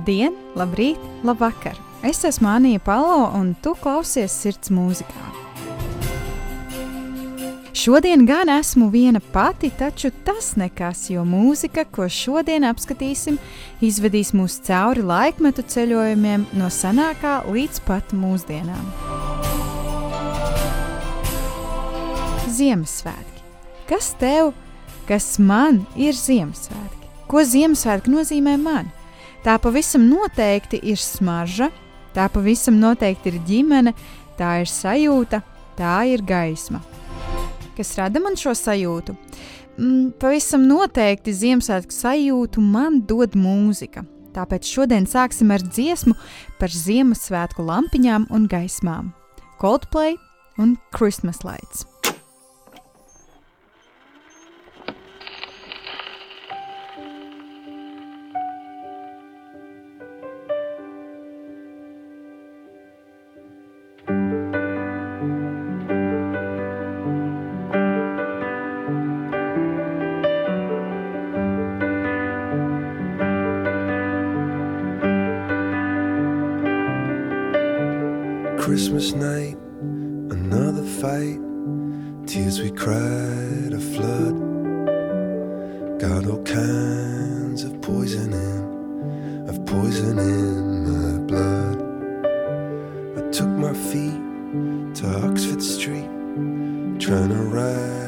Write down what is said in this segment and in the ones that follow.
Labdien, labrīt, labvakar! Es esmu Anija Palo, un tu klausies sirds mūzikā. Šodien gan esmu viena pati, taču tas nekas, jo mūzika, ko šodien apskatīsim, izvedīs mūs cauri laikmetu ceļojumiem no senākā līdz pat mūsdienām. Ziemassvētki. Kas tev, kas man ir Ziemassvētki? Ko Ziemassvētki nozīmē man? Tā pavisam noteikti ir smarža, tā pavisam noteikti ir ģimene, tā ir sajūta, tā ir gaisma. Kas rada man šo sajūtu? Mm, pavisam noteikti Ziemassvētku sajūtu man dod mūzika. Tāpēc šodien sāksim ar dziesmu par Ziemassvētku lampiņām un gaismām. Coldplay un Christmas lights. Christmas night, another fight. Tears we cried, a flood. Got all kinds of poison in, of poison in my blood. I took my feet to Oxford Street, trying to right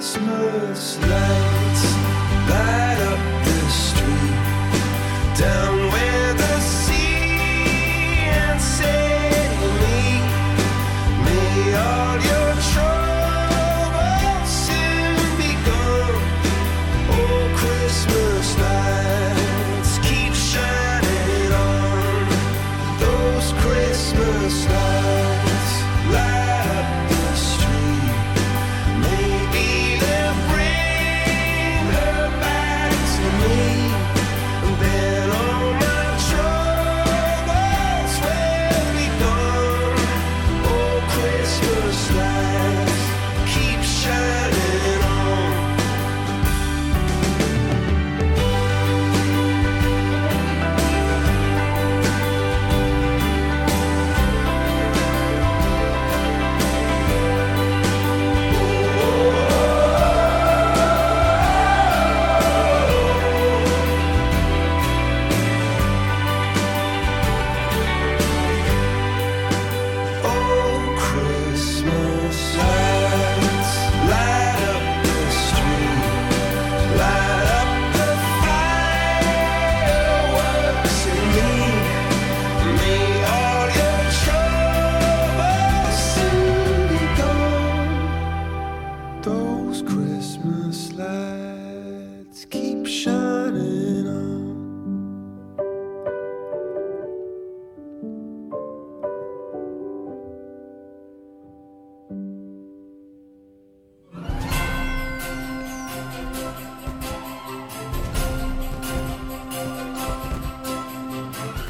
Christmas lights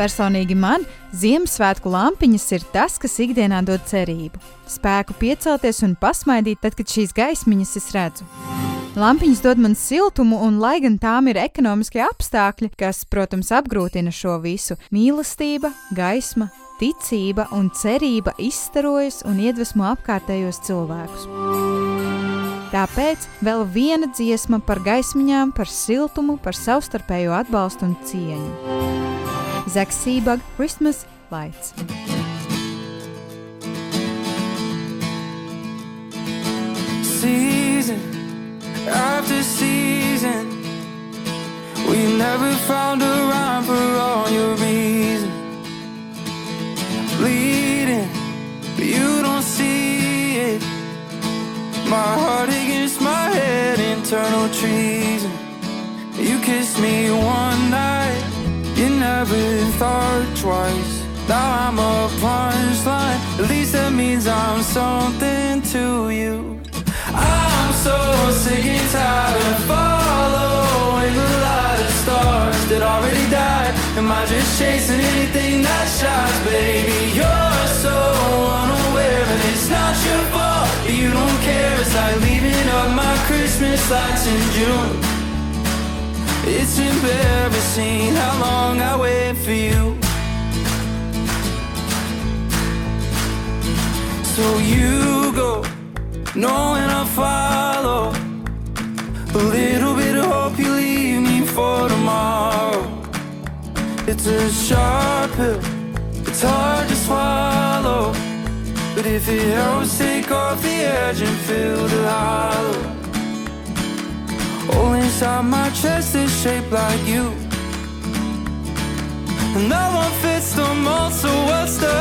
Personīgi man Ziemassvētku lampiņas ir tas, kas ikdienā dod cerību, spēku piecelties un pasmaidīt, tad, kad šīs gaismiņas es redzu. Lampiņas dod man siltumu, un lai gan tām ir ekonomiskie apstākļi, kas, protams, apgrūtina šo visu, mīlestība, gaisma, ticība un cerība izstarojas un iedvesmo apkārtējos cilvēkus. Tāpēc vēl viena dziesma par gaismiņām, par siltumu, par savstarpējo atbalstu un cieņu. Zaks Sībag, Christmas Lights. season after season. We never found a rhyme for all your reasons. Bleeding, but you don't see it. My heart against my head, internal treason. You kissed me one night, you never thought twice. Now I'm a punchline, at least that means I'm something to you. I'm so sick and tired of following the light of stars that already died. Am I just chasing anything that shines, baby? You're so unaware, and it's not your fault. You don't care. It's like leaving up my Christmas lights in June. It's embarrassing how long I wait for you. So you go knowing I'll follow. A little bit of hope you leave me for tomorrow. It's a sharp pill, it's hard to swallow. But if it helps, take off the edge and fill the hollow. All inside my chest is shaped like you. And no one fits the mold, so what's the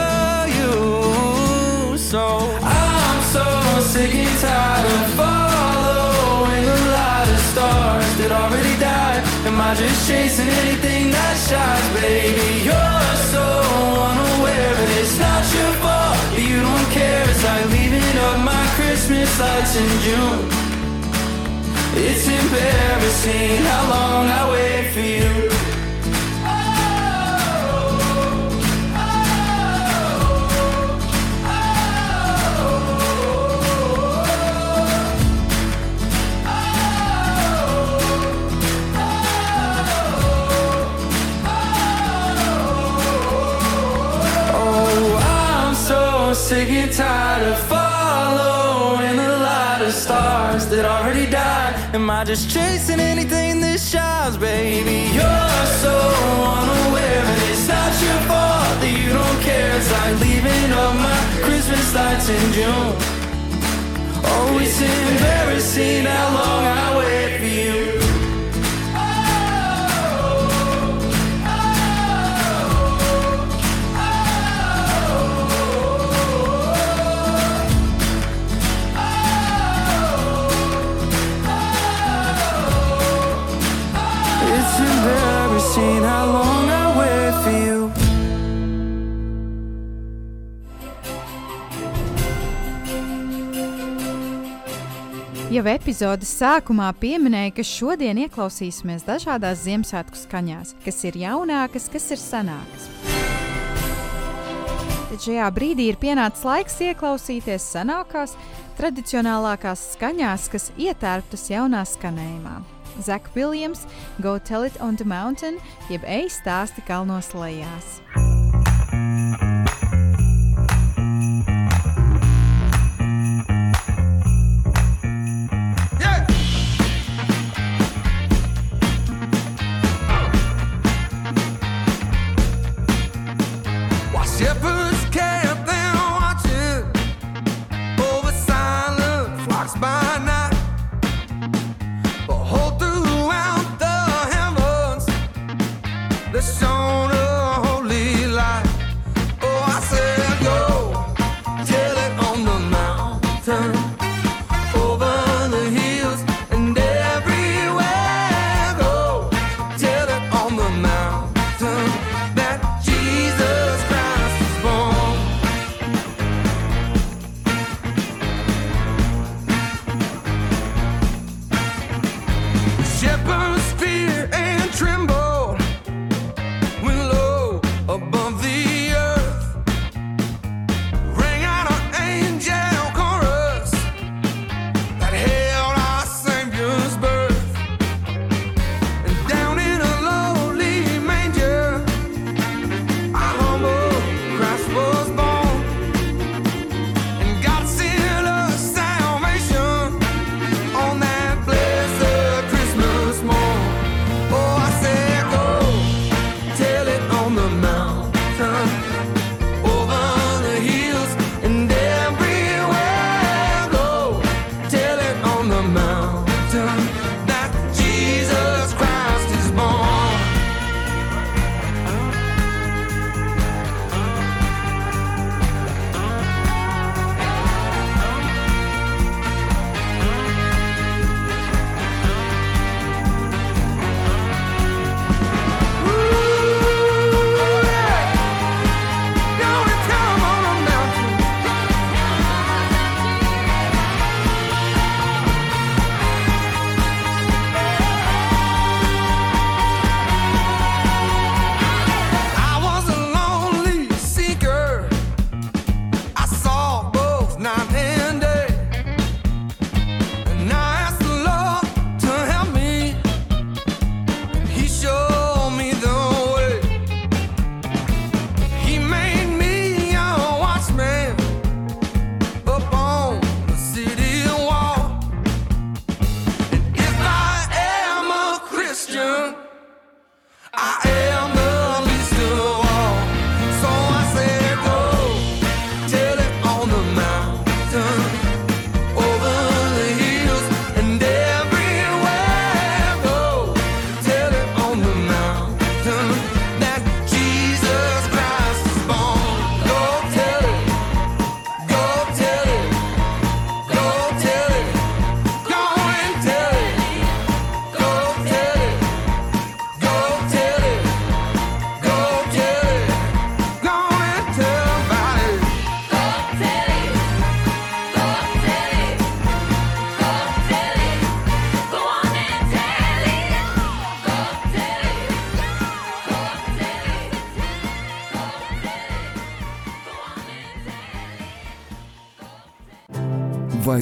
use? So I'm so sick and tired of following the light of stars that already died. Am I just chasing anything that shines, baby? You're so unaware, but it's not your fault. You don't care. It's like leaving up my Christmas lights in June. It's embarrassing how long I wait for you. Oh, I'm so sick and tired of Am I just chasing anything that shines, baby? You're so unaware, and it's not your fault that you don't care. It's like leaving up my Christmas lights in June. Oh, it's embarrassing how long I wait Jau epizodes sākumā pieminēja, ka šodien ieklausīsimies dažādās Ziemassvētku skaņās, kas ir jaunākas, kas ir senākas. Tad šajā brīdī ir pienācis laiks ieklausīties senākās, tradicionālākās skaņās, kas ietērptas jaunā skanējumā. Zak Viljams, Go Tell It on the Mountain, jeb ej stāsti kalnos lejās.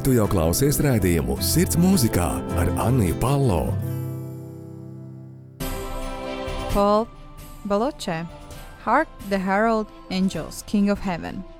Tu jau klausies raidījumu Sirds mūzikā ar Anniju Palo. Paul Baloche, Hark the Herald Angels, King of Heaven –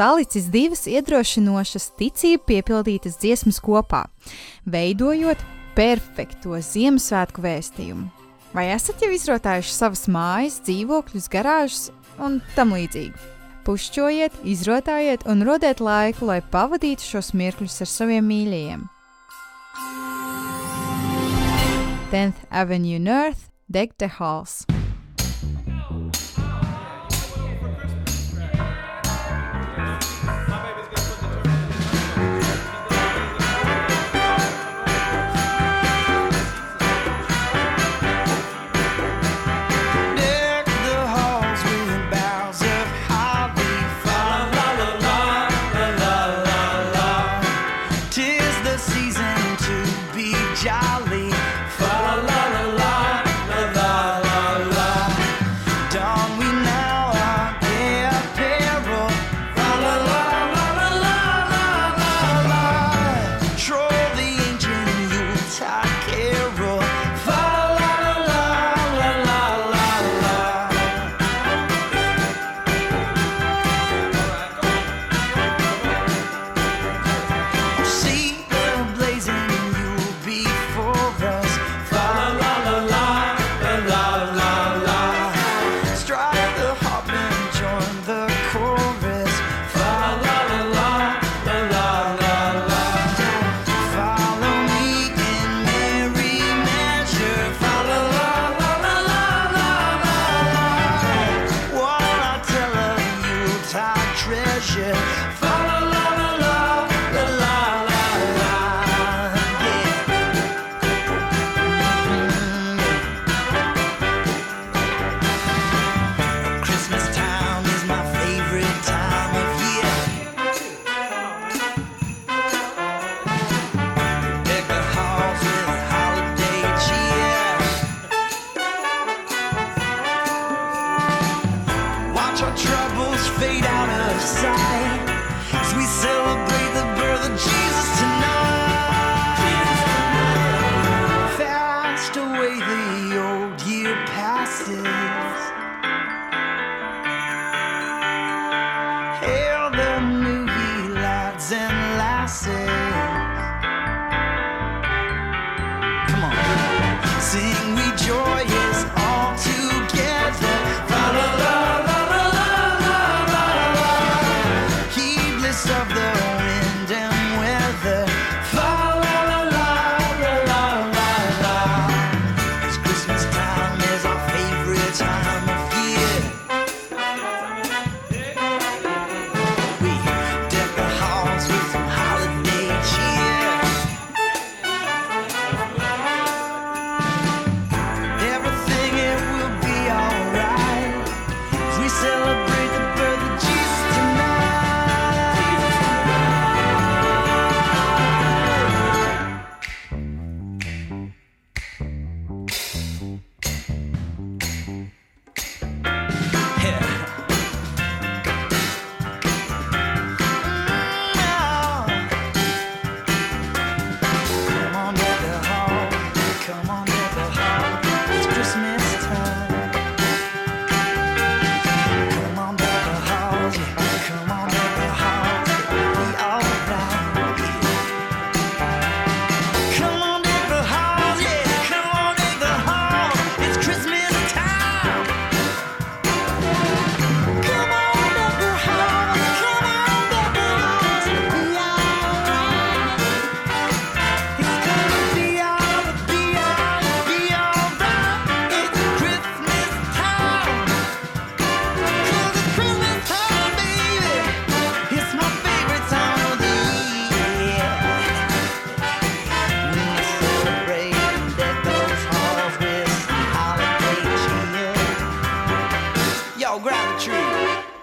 salicis divas iedrošinošas, ticību piepildītas dziesmas kopā, veidojot perfekto Ziemassvētku vēstījumu. Vai esat jau izrotājuši savas mājas, dzīvokļus, garāžas un tam līdzīgi? Pušķojiet, izrotājiet un rodiet laiku, lai pavadītu šos mirkļus ar saviem mīļajiem. 10th Avenue North, Degte Halls. good.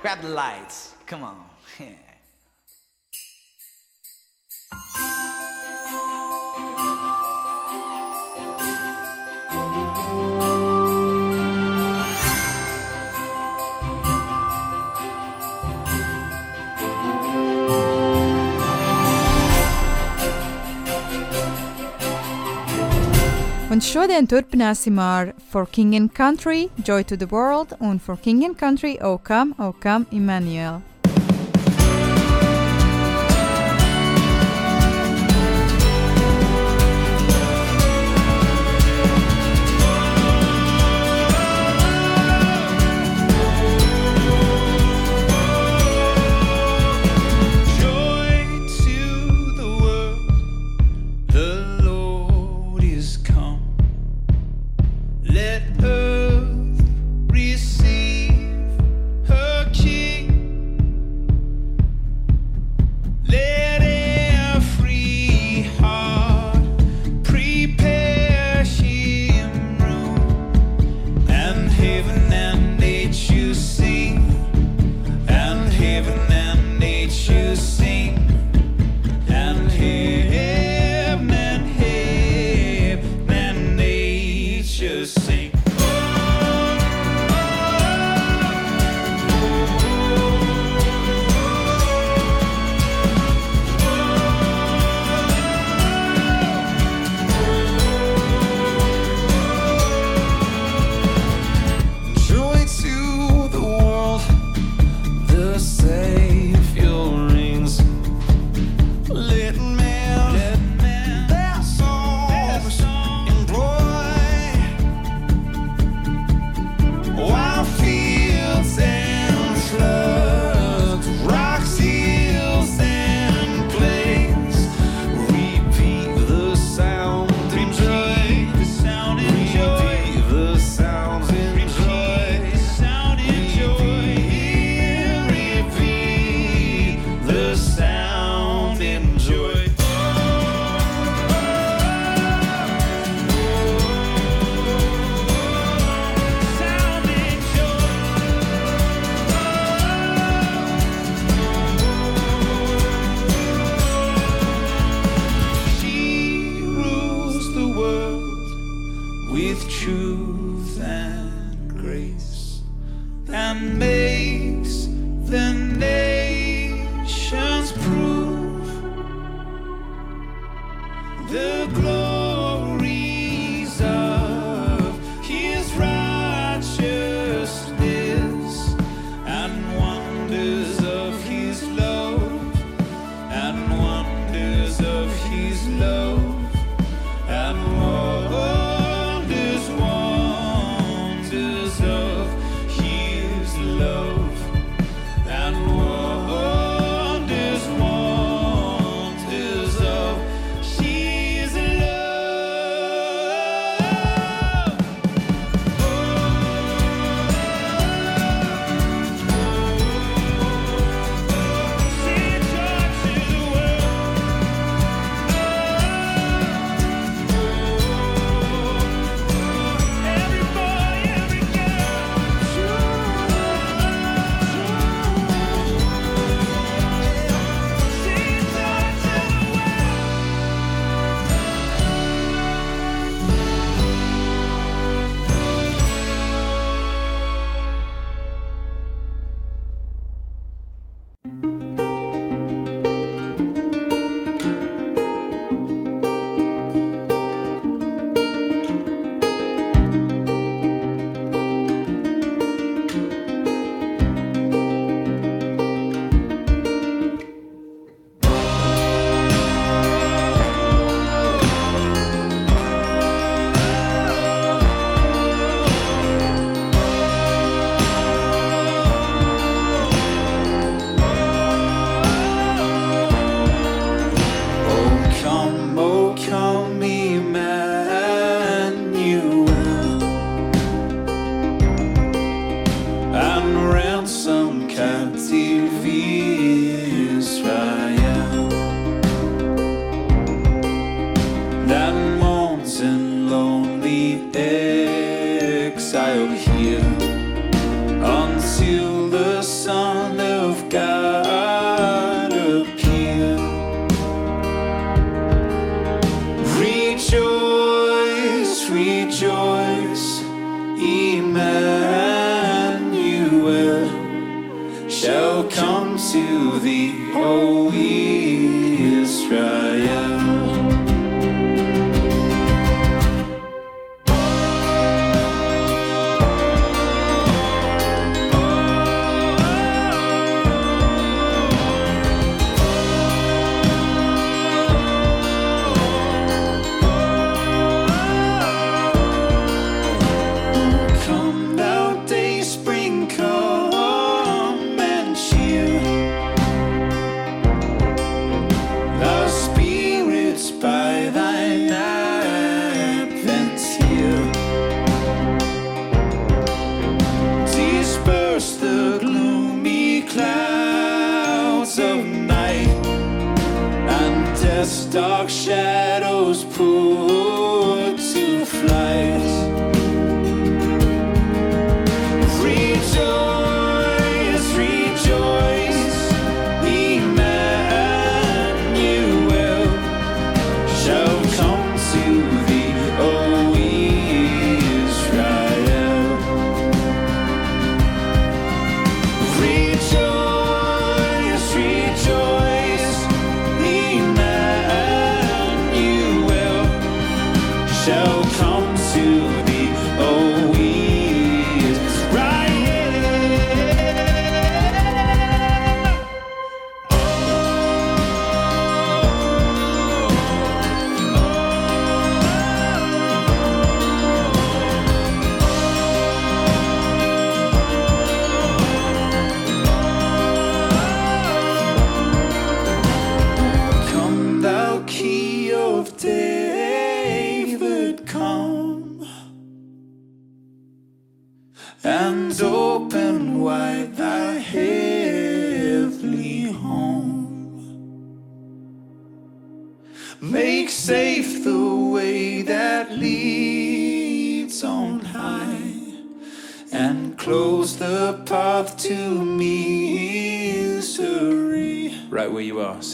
Grab the lights. Come on. Un šodien turpināsim ar For King and Country, Joy to the World un For King and Country, O Come, O Come, Emmanuel.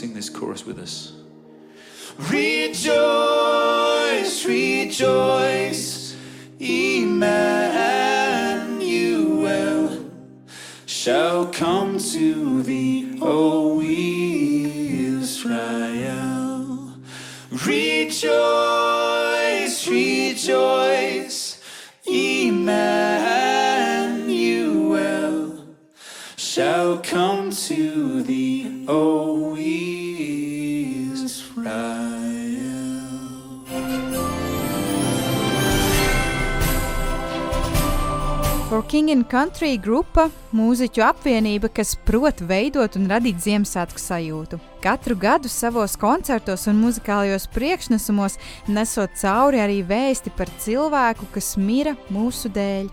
Sing this chorus with us. Rejoice, rejoice, Emmanuel shall come to thee, O Israel. King and Country grupa - mūziķu apvienība, kas prot veidot un radīt Ziemassvētku sajūtu. Katru gadu savos koncertos un muzikālajos priekšnesumos nesot cauri arī vēsti par cilvēku, kas mira mūsu dēļ.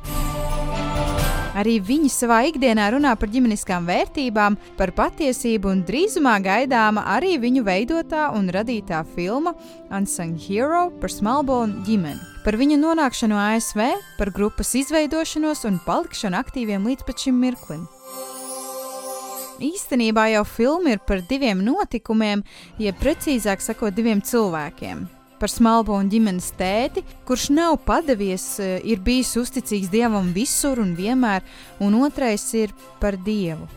Arī viņi savā ikdienā runā par ģimeniskām vērtībām, par patiesību un drīzumā gaidāma arī viņu veidotā un radītā filma Unsung Hero par Smalbonu ģimeni. Par viņu nonākšanu ASV, par grupas izveidošanos un palikšanu aktīviem līdz pat šim mirklim. Īstenībā jau filma ir par diviem notikumiem, jeb precīzāk sakot, diviem cilvēkiem. Par smalbonu ģimenes tēti, kurš nav padavies, ir bijis uzticīgs dievam visur un vienmēr, un otrais ir par dievu,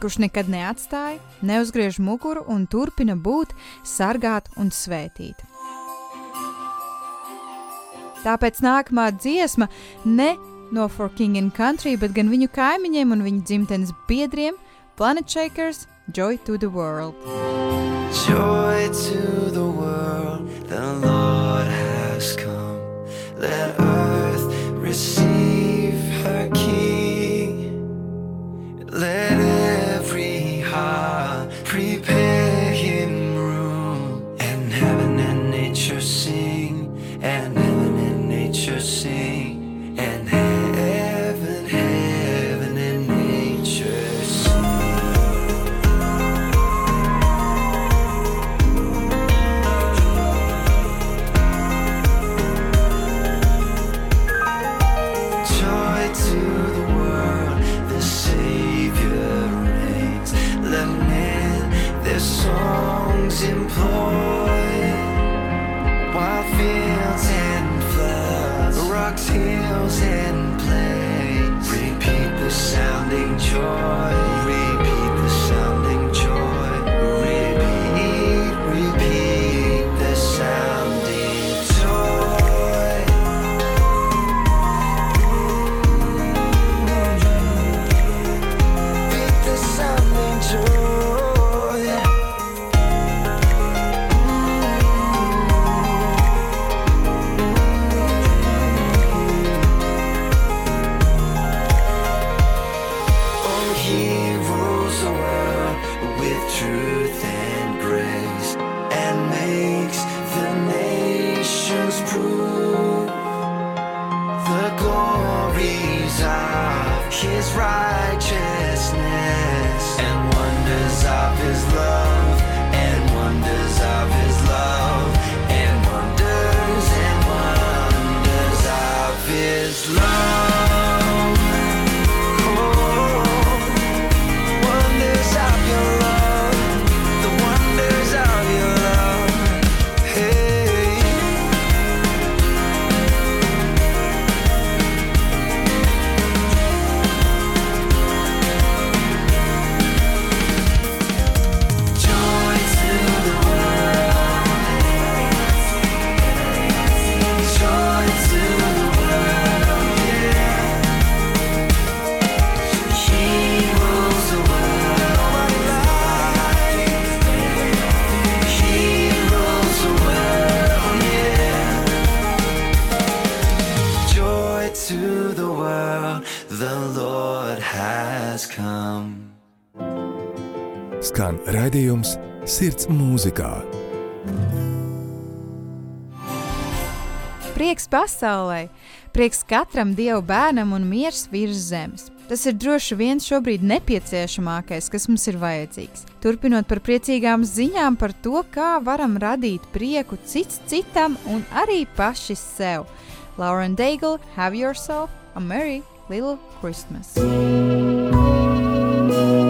kurš nekad neatstāja, neuzgriež muguru un turpina būt, sargāt un svētīt. Tāpēc nākamā dziesma ne no For King and Country, bet gan viņu kaimiņiem un viņu dzimtenes biedriem - Planet Shakers, Joy to the World. Joy to the world, the Lord has come. Let earth receive her King. Let every heart prepare him room. And heaven and nature sing, and See. Raidījums Sirds mūzikā. Prieks pasaulē, prieks katram dievu bērnam un miers virs zemes. Tas ir droši vien šobrīd nepieciešamākais, kas mums ir vajadzīgs. Turpinot par priecīgām ziņām par to, kā varam radīt prieku cits citam un arī paši sev. Lauren Daigle, have yourself a merry little Christmas! Have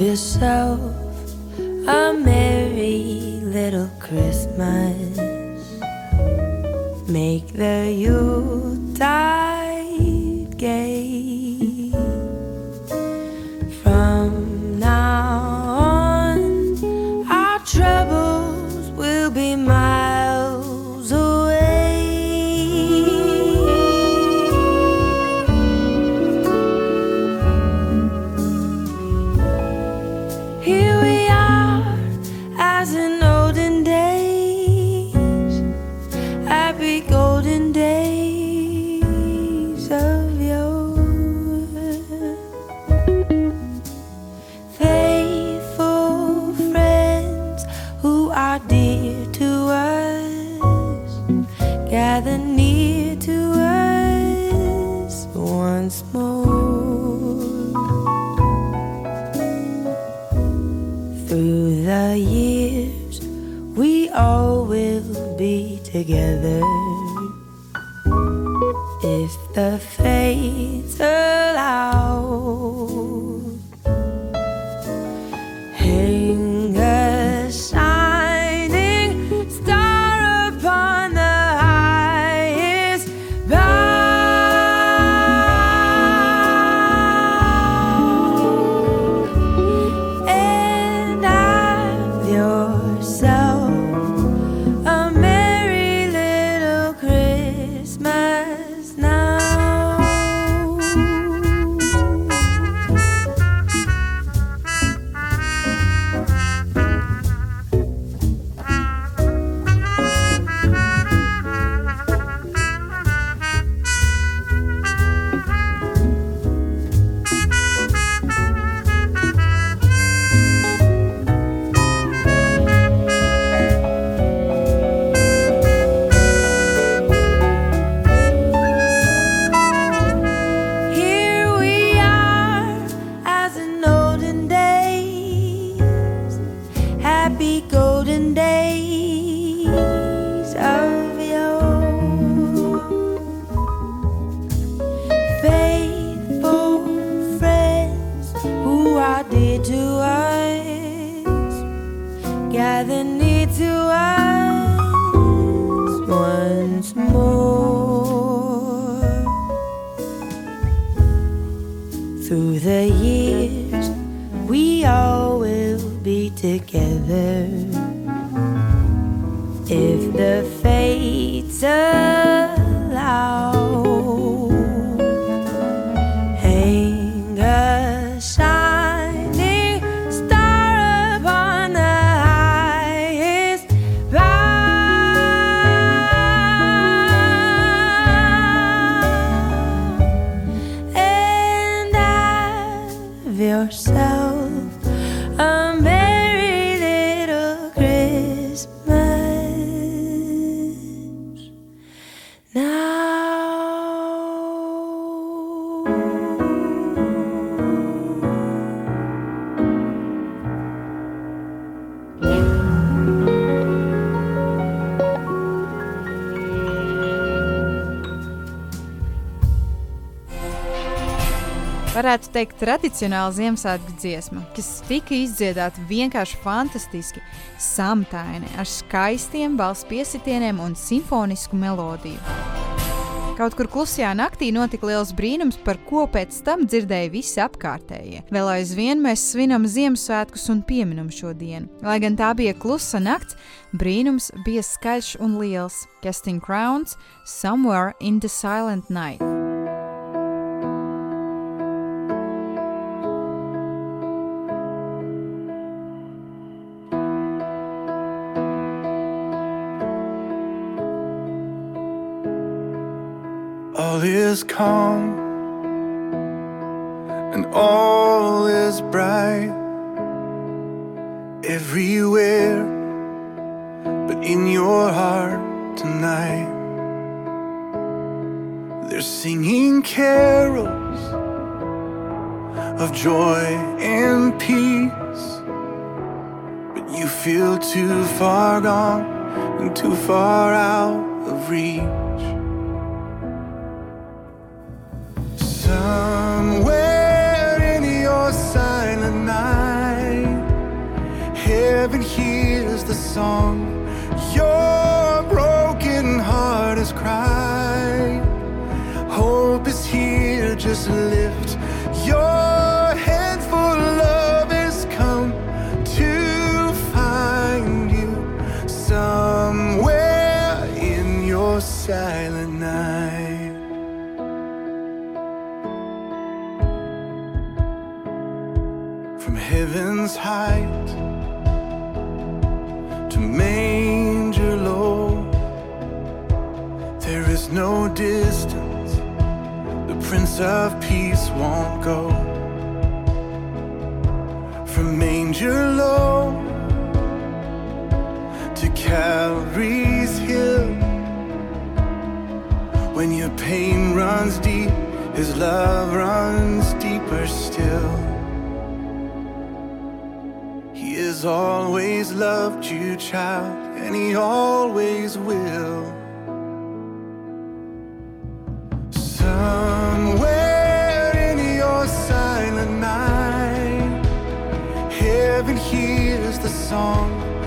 Yourself a merry little Christmas. Make the Yuletide gay. So varētu teikt, tradicionāla Ziemassvētku dziesma, kas tika izdziedāta vienkārši fantastiski, samtaini, ar skaistiem balss piesitieniem un simfonisku melodiju. Kaut kur klusajā naktī notika liels brīnums, par ko pēc tam dzirdēja visi apkārtējie. Vēl aizvien mēs svinam Ziemassvētkus un pieminam šo dienu. Lai gan tā bija klusa nakts, brīnums bija skaļš un liels. Casting Crowns, Somewhere in the Silent Night. All is calm and all is bright everywhere, but in your heart tonight. They're singing carols of joy and peace, but you feel too far gone and too far out of reach. Song. Of Peace won't go. From manger low to Calvary's hill. When your pain runs deep, his love runs deeper still. He has always loved you, child, and he always will. Heaven hears the song.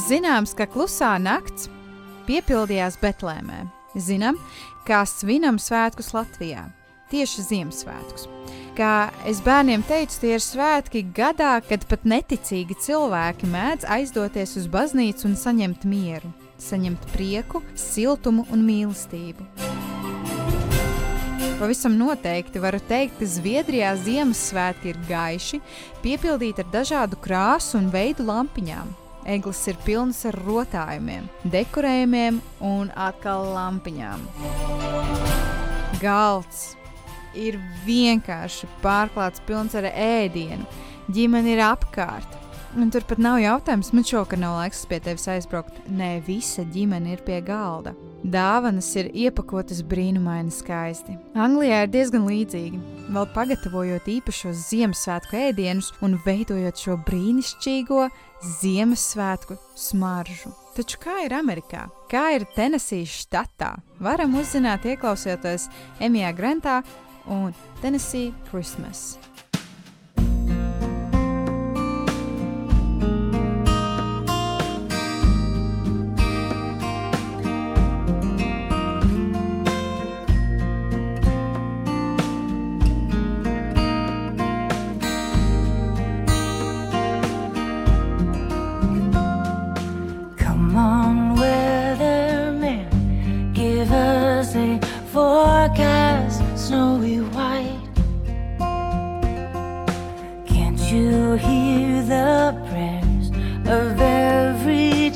Mums zināms, ka klusā nakts piepildījās Betlēmē. Zinām, kā svinam svētkus Latvijā. Tieši Ziemassvētkus. Kā es bērniem teicu, tie ir svētki gadā, kad pat neticīgi cilvēki mēdz aizdoties uz baznīcu un saņemt mieru, saņemt prieku, siltumu un mīlestību. Pavisam noteikti varu teikt, ka Zviedrijā Ziemassvētki ir gaiši, piepildīti ar dažādu krāsu un veidu lampiņām. Eglis ir pilnas ar rotājumiem, dekorējumiem un atkal lampiņām. Galds ir vienkārši pārklāts pilns ar ēdienu, ģimene ir apkārt. Un turpat nav jautājums, man šokā nav laiks pie tevis aizbraukt. Nē, visa ģimene ir pie galda. Dāvanas ir iepakotas brīnumaini skaisti. Anglijā ir diezgan līdzīgi. Vēl pagatavojot īpašos Ziemassvētku ēdienus un veidojot šo brīnišķīgo Ziemassvētku smaržu. Taču kā ir Amerikā? Kā ir Tenesijas štatā? Varam uzzināt, ieklausoties Emijā Grantā un Tennessee Christmas.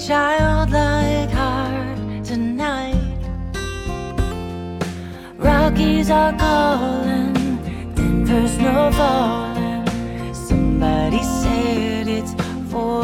childlike heart tonight. Rockies are calling, Denver's no falling. Somebody said it's for.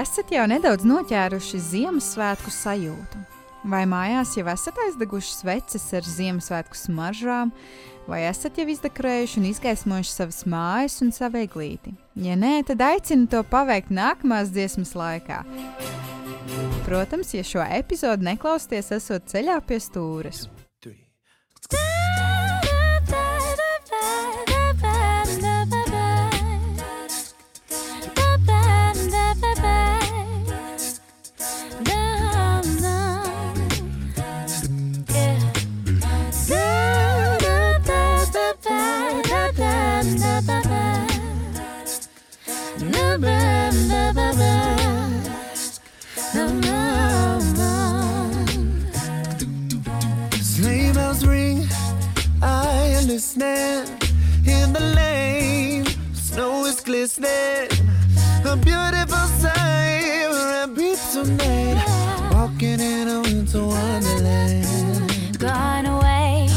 Vai esat jau nedaudz noķēruši Ziemassvētku sajūtu? Vai mājās jau esat aizdeguši sveces ar Ziemassvētku smaržām, vai esat jau izdekorējuši un izgaismojuši savas mājas un savu eglīti? Ja nē, tad aicinu to paveikt nākamās dziesmas laikā. Protams, ja šo epizodu neklausties, esot ceļā pie stūres. Is. A beautiful sight, we're happy tonight. Walking in a winter wonderland. Gone away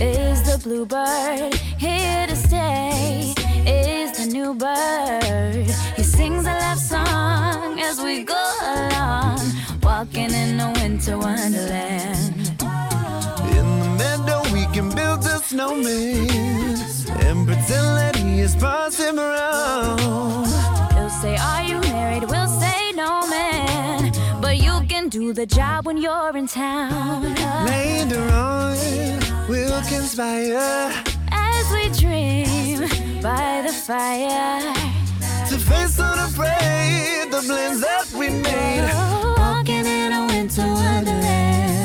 is the bluebird. Here to stay is the new bird. He sings a love song as we go along, walking in a winter wonderland. In the meadow, we can build a snowman and pretend that he is passing around. He'll say, Are you married? We'll say, No, man. But you can do the job when you're in town. Later on, we'll conspire As we dream by the fire. to face unafraid the plans that we made. Walking in a winter wonderland.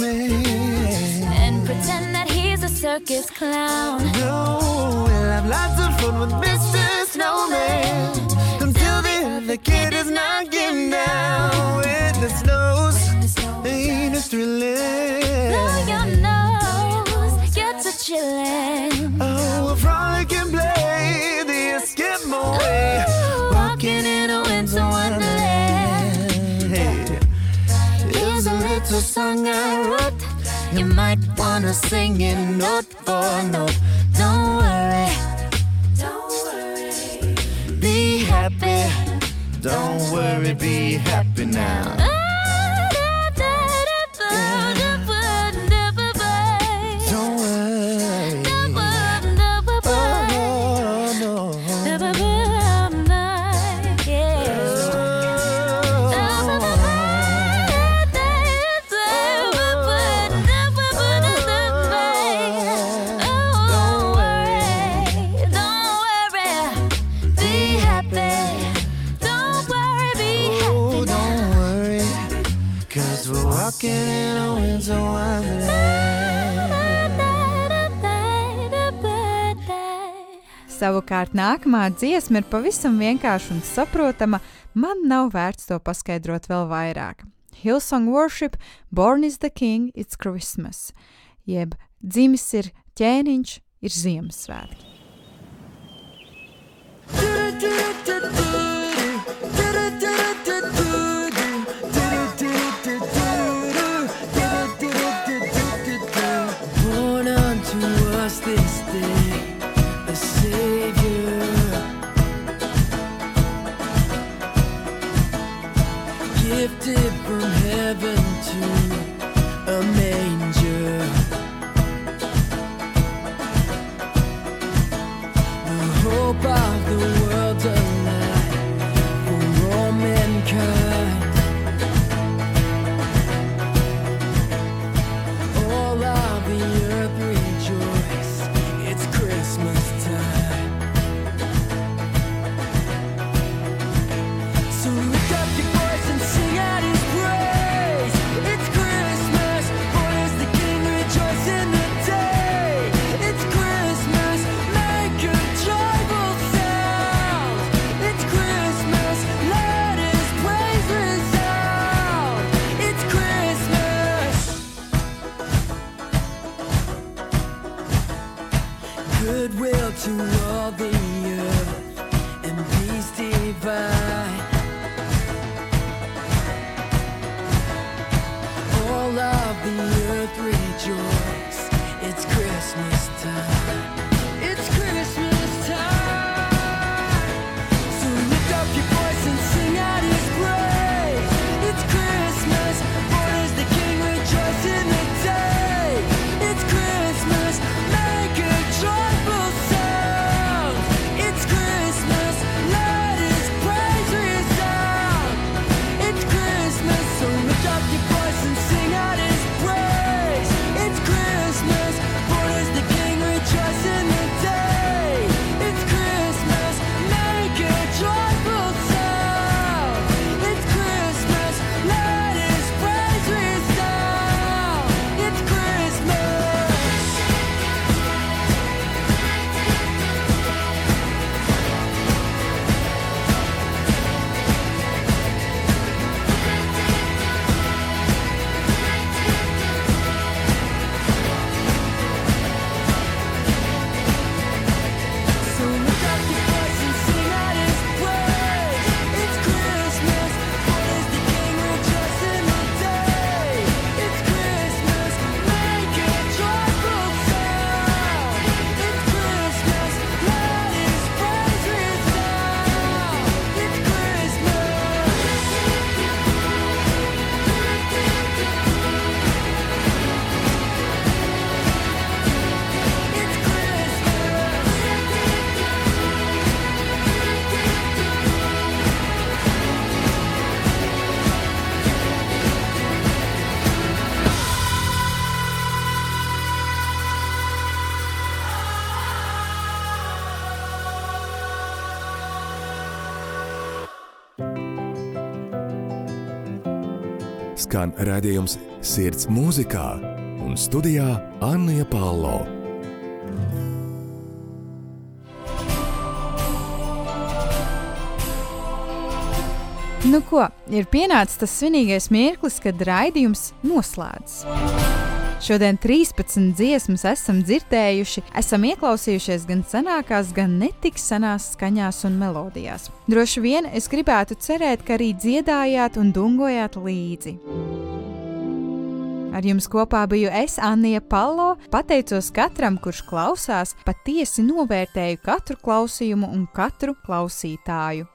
A. And pretend that he's a circus clown. No, we'll have lots of fun with Mr. a song I wrote. You might wanna sing it note for note. Don't worry, Don't worry. be happy. Don't worry, be happy now. Savukārt nākamā dziesma ir pavisam vienkārša un saprotama. Man nav vērts to paskaidrot vēl vairāk. Hillsong Worship, Born is the King, It's Christmas. Jeb dzimis ir ķēniņš, ir Ziemassvētki. Born Skan redzējums sirds mūzikā un studijā Anna Palo. Nu ko, ir pienācis tas svinīgais mirklis, kad raidījums noslēdzas. Šodien 13 dziesmas esam dzirdējuši, esam ieklausījušies gan senākās, gan netik senās skaņās un melodijās. Droši vien es gribētu cerēt, ka arī dziedājāt un dungojāt līdzi. Ar jums kopā biju es, Anija Palo. Pateicos katram, kurš klausās, patiesi novērtēju katru klausījumu un katru klausītāju.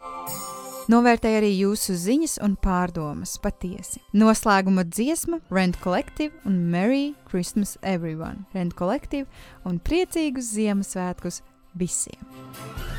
Novērtēju arī jūsu ziņas un pārdomas patiesi. Noslēguma dziesma Rent Collective un Merry Christmas Everyone. Rent Collective un priecīgus Ziemassvētkus visiem!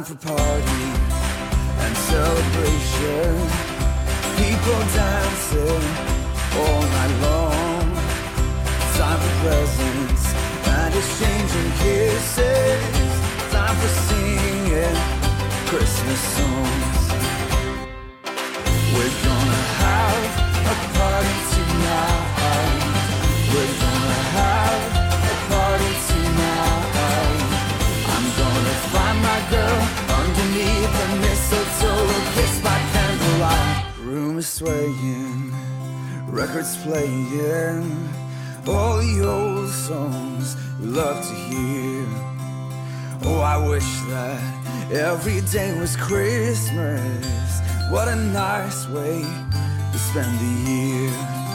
Time for parties and celebration. People dancing all night long. Time for presents and exchanging kisses. Time for singing Christmas songs. Swaying, records playing. All the old songs we love to hear. Oh, I wish that every day was Christmas. What a nice way to spend the year.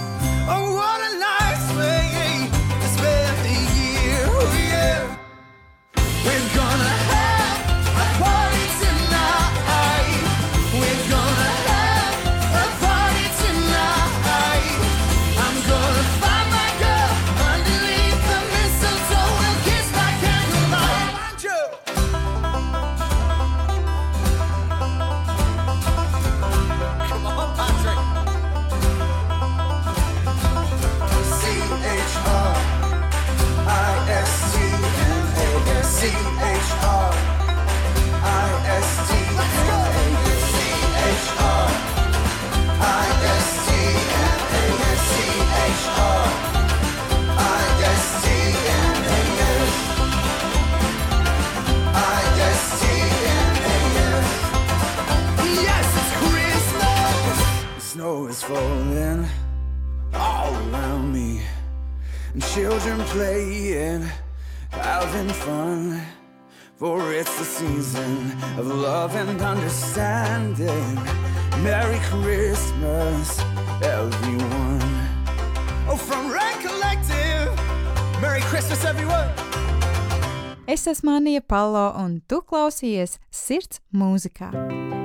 Is falling all around me, and children playing, having fun. For it's the season of love and understanding. Merry Christmas, everyone. Oh, from Red Collective, Merry Christmas, everyone. Es esmu Anija Palo, un tu klausies sirds mūzikā.